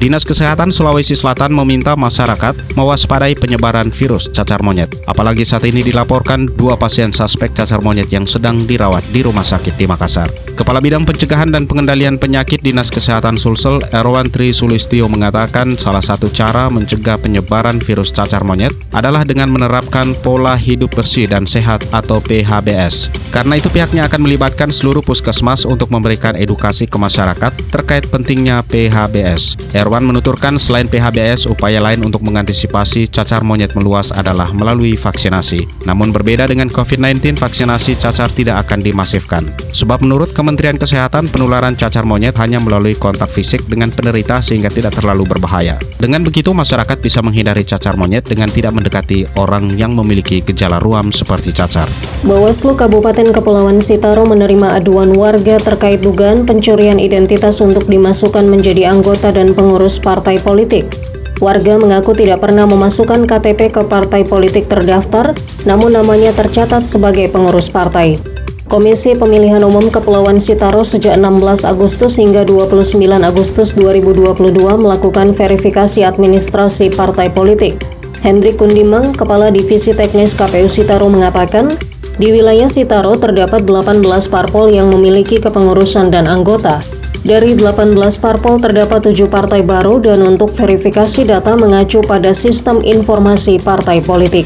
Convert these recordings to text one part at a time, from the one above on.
Dinas Kesehatan Sulawesi Selatan meminta masyarakat mewaspadai penyebaran virus cacar monyet. Apalagi saat ini dilaporkan dua pasien suspek cacar monyet yang sedang dirawat di rumah sakit di Makassar. Kepala Bidang Pencegahan dan Pengendalian Penyakit Dinas Kesehatan Sulsel, Erwan Tri Sulistio mengatakan salah satu cara mencegah penyebaran virus cacar monyet adalah dengan menerapkan pola hidup bersih dan sehat atau PHBS. Karena itu pihaknya akan melibatkan seluruh puskesmas untuk memberikan edukasi ke masyarakat terkait pentingnya PHBS. Erwan menuturkan selain PHBS, upaya lain untuk mengantisipasi cacar monyet meluas adalah melalui vaksinasi. Namun berbeda dengan COVID-19, vaksinasi cacar tidak akan dimasifkan. Sebab menurut Kementerian Kesehatan, penularan cacar monyet hanya melalui kontak fisik dengan penderita sehingga tidak terlalu berbahaya. Dengan begitu, masyarakat bisa menghindari cacar monyet dengan tidak mendekati orang yang memiliki gejala ruam seperti cacar. Bawaslu Kabupaten Kepulauan Sitaro menerima aduan warga terkait dugaan pencurian identitas untuk dimasukkan menjadi anggota dan pengurus pengurus partai politik. Warga mengaku tidak pernah memasukkan KTP ke partai politik terdaftar, namun namanya tercatat sebagai pengurus partai. Komisi Pemilihan Umum Kepulauan Sitaro sejak 16 Agustus hingga 29 Agustus 2022 melakukan verifikasi administrasi partai politik. Hendrik Kundimang, Kepala Divisi Teknis KPU Sitaro mengatakan, di wilayah Sitaro terdapat 18 parpol yang memiliki kepengurusan dan anggota. Dari 18 parpol terdapat 7 partai baru dan untuk verifikasi data mengacu pada sistem informasi partai politik.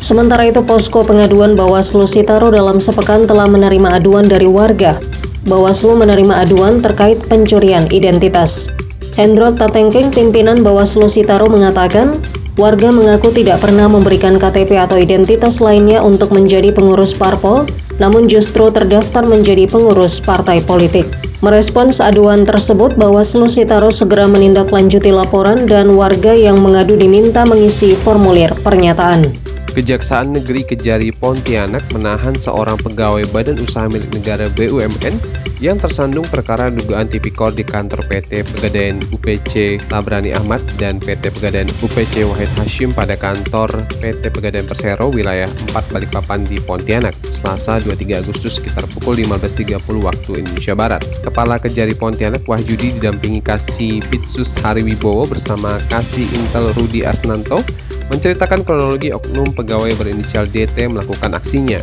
Sementara itu, posko pengaduan Bawaslu Sitaro dalam sepekan telah menerima aduan dari warga. Bawaslu menerima aduan terkait pencurian identitas. Hendro Tatengking, pimpinan Bawaslu Sitaro mengatakan, warga mengaku tidak pernah memberikan KTP atau identitas lainnya untuk menjadi pengurus parpol, namun justru terdaftar menjadi pengurus partai politik. Merespons aduan tersebut, Bawaslu Sitaro segera menindaklanjuti laporan dan warga yang mengadu diminta mengisi formulir pernyataan. Kejaksaan Negeri Kejari Pontianak menahan seorang pegawai Badan Usaha Milik Negara BUMN yang tersandung perkara dugaan tipikor di kantor PT Pegadaian UPC Tabrani Ahmad dan PT Pegadaian UPC Wahid Hashim pada kantor PT Pegadaian Persero wilayah 4 Balikpapan di Pontianak, Selasa 23 Agustus sekitar pukul 15.30 waktu Indonesia Barat. Kepala Kejari Pontianak Wahyudi didampingi Kasih Bitsus Hariwibowo bersama Kasih Intel Rudi Asnanto menceritakan kronologi oknum pegawai berinisial DT melakukan aksinya.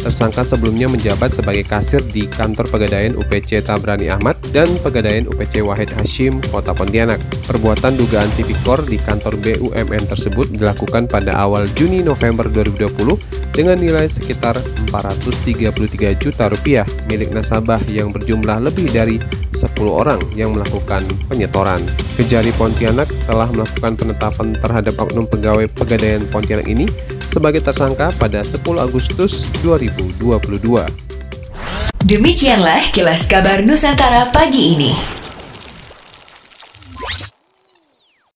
Tersangka sebelumnya menjabat sebagai kasir di kantor Pegadaian UPC Tabrani Ahmad dan Pegadaian UPC Wahid Hashim, Kota Pontianak. Perbuatan dugaan tipikor di kantor BUMN tersebut dilakukan pada awal Juni November 2020 dengan nilai sekitar 433 juta rupiah milik nasabah yang berjumlah lebih dari 10 orang yang melakukan penyetoran. Kejari Pontianak telah melakukan penetapan terhadap oknum pegawai Pegadaian Pontianak ini sebagai tersangka pada 10 Agustus 2022. Demikianlah kilas kabar Nusantara pagi ini.